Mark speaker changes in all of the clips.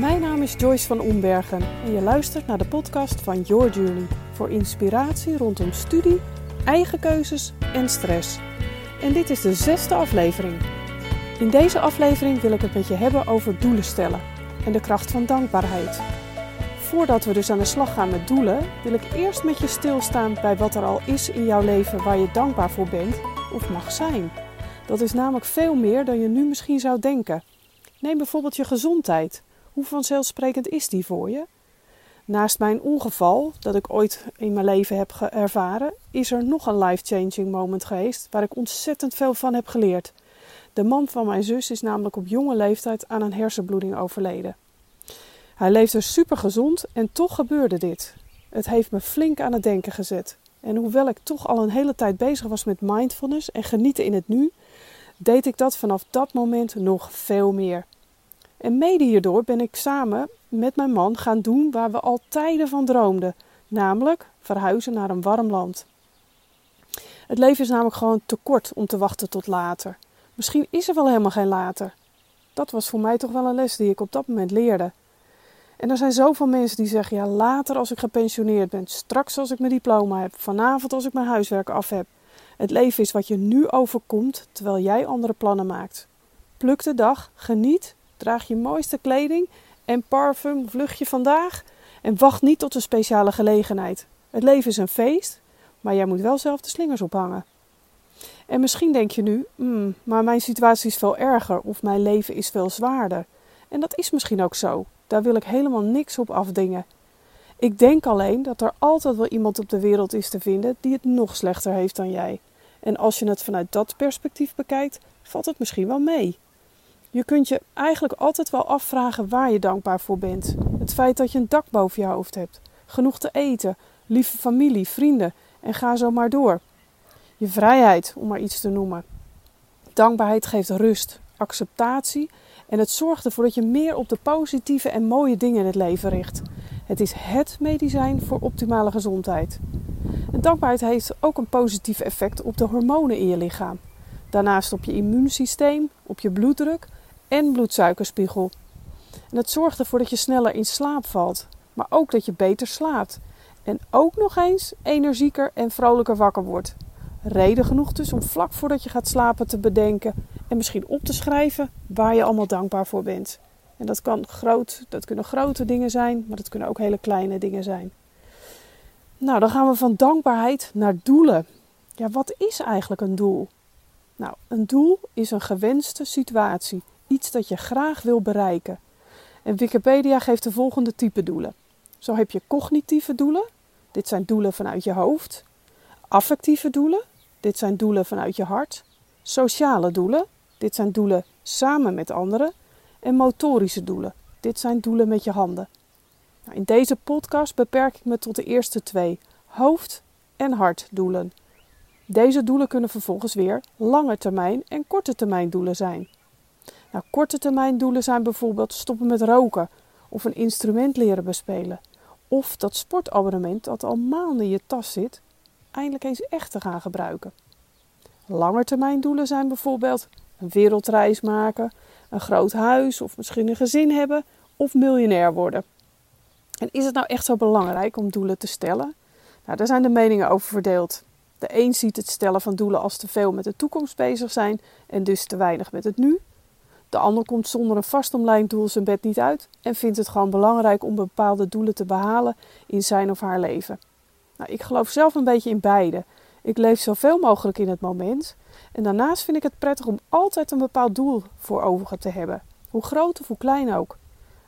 Speaker 1: Mijn naam is Joyce van Ombergen en je luistert naar de podcast van Your Journey voor inspiratie rondom studie, eigen keuzes en stress. En dit is de zesde aflevering. In deze aflevering wil ik het met je hebben over doelen stellen en de kracht van dankbaarheid. Voordat we dus aan de slag gaan met doelen, wil ik eerst met je stilstaan bij wat er al is in jouw leven waar je dankbaar voor bent of mag zijn. Dat is namelijk veel meer dan je nu misschien zou denken. Neem bijvoorbeeld je gezondheid. Hoe vanzelfsprekend is die voor je? Naast mijn ongeval, dat ik ooit in mijn leven heb ervaren, is er nog een life-changing moment geweest waar ik ontzettend veel van heb geleerd. De man van mijn zus is namelijk op jonge leeftijd aan een hersenbloeding overleden. Hij leefde super gezond en toch gebeurde dit. Het heeft me flink aan het denken gezet. En hoewel ik toch al een hele tijd bezig was met mindfulness en genieten in het nu, deed ik dat vanaf dat moment nog veel meer. En mede hierdoor ben ik samen met mijn man gaan doen waar we al tijden van droomden, namelijk verhuizen naar een warm land. Het leven is namelijk gewoon te kort om te wachten tot later. Misschien is er wel helemaal geen later. Dat was voor mij toch wel een les die ik op dat moment leerde. En er zijn zoveel mensen die zeggen: ja, later als ik gepensioneerd ben, straks als ik mijn diploma heb, vanavond als ik mijn huiswerk af heb. Het leven is wat je nu overkomt terwijl jij andere plannen maakt. Pluk de dag, geniet, draag je mooiste kleding en parfum vlucht je vandaag en wacht niet tot een speciale gelegenheid. Het leven is een feest, maar jij moet wel zelf de slingers ophangen. En misschien denk je nu, mm, maar mijn situatie is veel erger of mijn leven is veel zwaarder. En dat is misschien ook zo. Daar wil ik helemaal niks op afdingen. Ik denk alleen dat er altijd wel iemand op de wereld is te vinden die het nog slechter heeft dan jij. En als je het vanuit dat perspectief bekijkt, valt het misschien wel mee. Je kunt je eigenlijk altijd wel afvragen waar je dankbaar voor bent. Het feit dat je een dak boven je hoofd hebt, genoeg te eten, lieve familie, vrienden en ga zo maar door. Je vrijheid, om maar iets te noemen. Dankbaarheid geeft rust, acceptatie en het zorgt ervoor dat je meer op de positieve en mooie dingen in het leven richt. Het is het medicijn voor optimale gezondheid. En dankbaarheid heeft ook een positief effect op de hormonen in je lichaam. Daarnaast op je immuunsysteem, op je bloeddruk en bloedsuikerspiegel. En het zorgt ervoor dat je sneller in slaap valt, maar ook dat je beter slaapt. En ook nog eens energieker en vrolijker wakker wordt. Reden genoeg dus om vlak voordat je gaat slapen te bedenken en misschien op te schrijven waar je allemaal dankbaar voor bent. En dat, kan groot, dat kunnen grote dingen zijn, maar dat kunnen ook hele kleine dingen zijn. Nou, dan gaan we van dankbaarheid naar doelen. Ja, wat is eigenlijk een doel? Nou, een doel is een gewenste situatie, iets dat je graag wil bereiken. En Wikipedia geeft de volgende type doelen. Zo heb je cognitieve doelen, dit zijn doelen vanuit je hoofd. Affectieve doelen, dit zijn doelen vanuit je hart. Sociale doelen, dit zijn doelen samen met anderen. En motorische doelen, dit zijn doelen met je handen. Nou, in deze podcast beperk ik me tot de eerste twee: hoofd- en hartdoelen. Deze doelen kunnen vervolgens weer lange termijn en korte termijn doelen zijn. Nou, korte termijn doelen zijn bijvoorbeeld stoppen met roken of een instrument leren bespelen. Of dat sportabonnement dat al maanden in je tas zit, eindelijk eens echt te gaan gebruiken. Langetermijndoelen zijn bijvoorbeeld een wereldreis maken, een groot huis of misschien een gezin hebben of miljonair worden. En is het nou echt zo belangrijk om doelen te stellen? Nou, daar zijn de meningen over verdeeld. De een ziet het stellen van doelen als te veel met de toekomst bezig zijn en dus te weinig met het nu. De ander komt zonder een vastomlijnd doel zijn bed niet uit en vindt het gewoon belangrijk om bepaalde doelen te behalen in zijn of haar leven. Nou, ik geloof zelf een beetje in beide. Ik leef zoveel mogelijk in het moment. En daarnaast vind ik het prettig om altijd een bepaald doel voor ogen te hebben, hoe groot of hoe klein ook.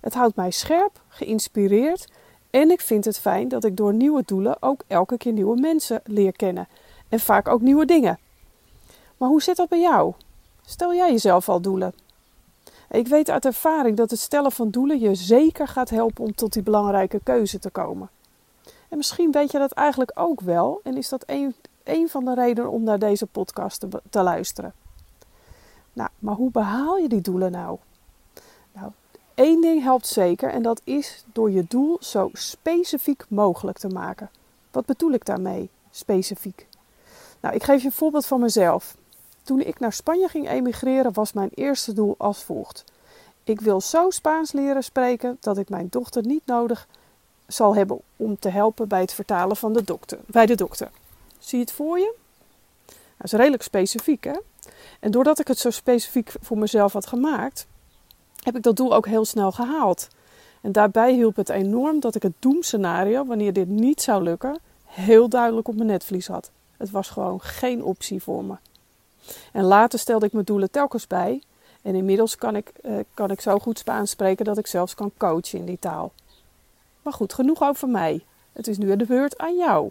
Speaker 1: Het houdt mij scherp, geïnspireerd en ik vind het fijn dat ik door nieuwe doelen ook elke keer nieuwe mensen leer kennen en vaak ook nieuwe dingen. Maar hoe zit dat bij jou? Stel jij jezelf al doelen? Ik weet uit ervaring dat het stellen van doelen je zeker gaat helpen om tot die belangrijke keuze te komen. En misschien weet je dat eigenlijk ook wel en is dat een, van de redenen om naar deze podcast te, te luisteren. Nou, maar hoe behaal je die doelen nou? Nou, één ding helpt zeker en dat is door je doel zo specifiek mogelijk te maken. Wat bedoel ik daarmee, specifiek? Nou, ik geef je een voorbeeld van mezelf. Toen ik naar Spanje ging emigreren was mijn eerste doel als volgt. Ik wil zo Spaans leren spreken dat ik mijn dochter niet nodig zal hebben om te helpen bij het vertalen van de dokter, bij de dokter. Zie je het voor je? Dat is redelijk specifiek, hè? En doordat ik het zo specifiek voor mezelf had gemaakt, heb ik dat doel ook heel snel gehaald. En daarbij hielp het enorm dat ik het doemscenario, wanneer dit niet zou lukken, heel duidelijk op mijn netvlies had. Het was gewoon geen optie voor me. En later stelde ik mijn doelen telkens bij. En inmiddels kan ik, eh, kan ik zo goed Spaans spreken dat ik zelfs kan coachen in die taal. Maar goed, genoeg over mij. Het is nu de beurt aan jou.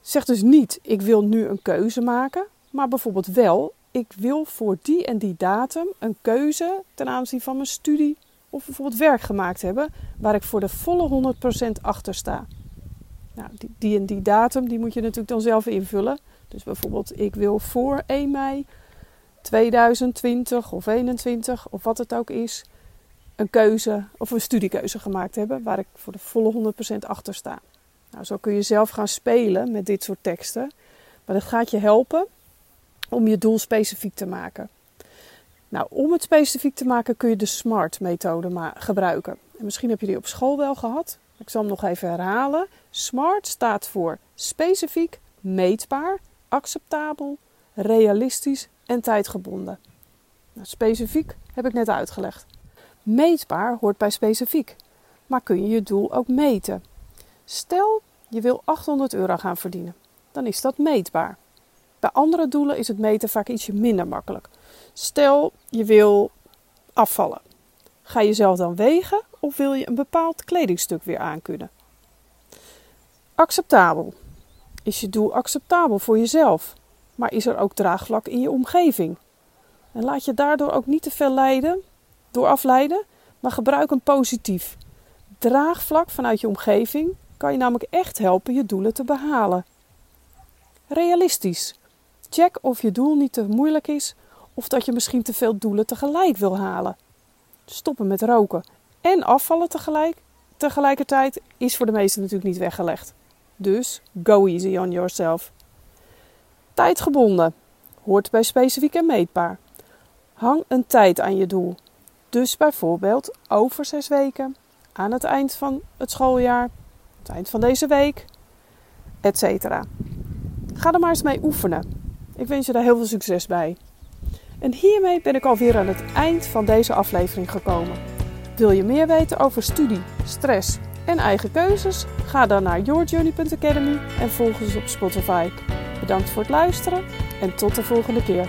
Speaker 1: Zeg dus niet, ik wil nu een keuze maken, maar bijvoorbeeld wel, ik wil voor die en die datum een keuze ten aanzien van mijn studie of bijvoorbeeld werk gemaakt hebben waar ik voor de volle 100% achter sta. Nou, die, die en die datum die moet je natuurlijk dan zelf invullen. Dus bijvoorbeeld, ik wil voor 1 mei 2020 of 21 of wat het ook is, een keuze of een studiekeuze gemaakt hebben waar ik voor de volle 100% achter sta. Nou, zo kun je zelf gaan spelen met dit soort teksten. Maar dat gaat je helpen om je doel specifiek te maken. Nou, om het specifiek te maken kun je de SMART-methode gebruiken. En misschien heb je die op school wel gehad. Ik zal hem nog even herhalen. SMART staat voor specifiek, meetbaar, acceptabel, realistisch en tijdgebonden. Nou, specifiek heb ik net uitgelegd. Meetbaar hoort bij specifiek, maar kun je je doel ook meten. Stel je wil 800 euro gaan verdienen, dan is dat meetbaar. Bij andere doelen is het meten vaak ietsje minder makkelijk. Stel je wil afvallen. Ga je zelf dan wegen of wil je een bepaald kledingstuk weer aankunnen? Acceptabel. Is je doel acceptabel voor jezelf? Maar is er ook draagvlak in je omgeving? En laat je daardoor ook niet te veel leiden, door afleiden, maar gebruik een positief. Draagvlak vanuit je omgeving kan je namelijk echt helpen je doelen te behalen. Realistisch. Check of je doel niet te moeilijk is of dat je misschien te veel doelen tegelijk wil halen. Stoppen met roken en afvallen tegelijk, tegelijkertijd is voor de meesten natuurlijk niet weggelegd. Dus go easy on yourself. Tijdgebonden hoort bij specifiek en meetbaar. Hang een tijd aan je doel. Dus bijvoorbeeld over zes weken, aan het eind van het schooljaar, het eind van deze week, etc. Ga er maar eens mee oefenen. Ik wens je daar heel veel succes bij. En hiermee ben ik alweer aan het eind van deze aflevering gekomen. Wil je meer weten over studie, stress en eigen keuzes? Ga dan naar yourjourney.academy en volg ons op Spotify. Bedankt voor het luisteren en tot de volgende keer.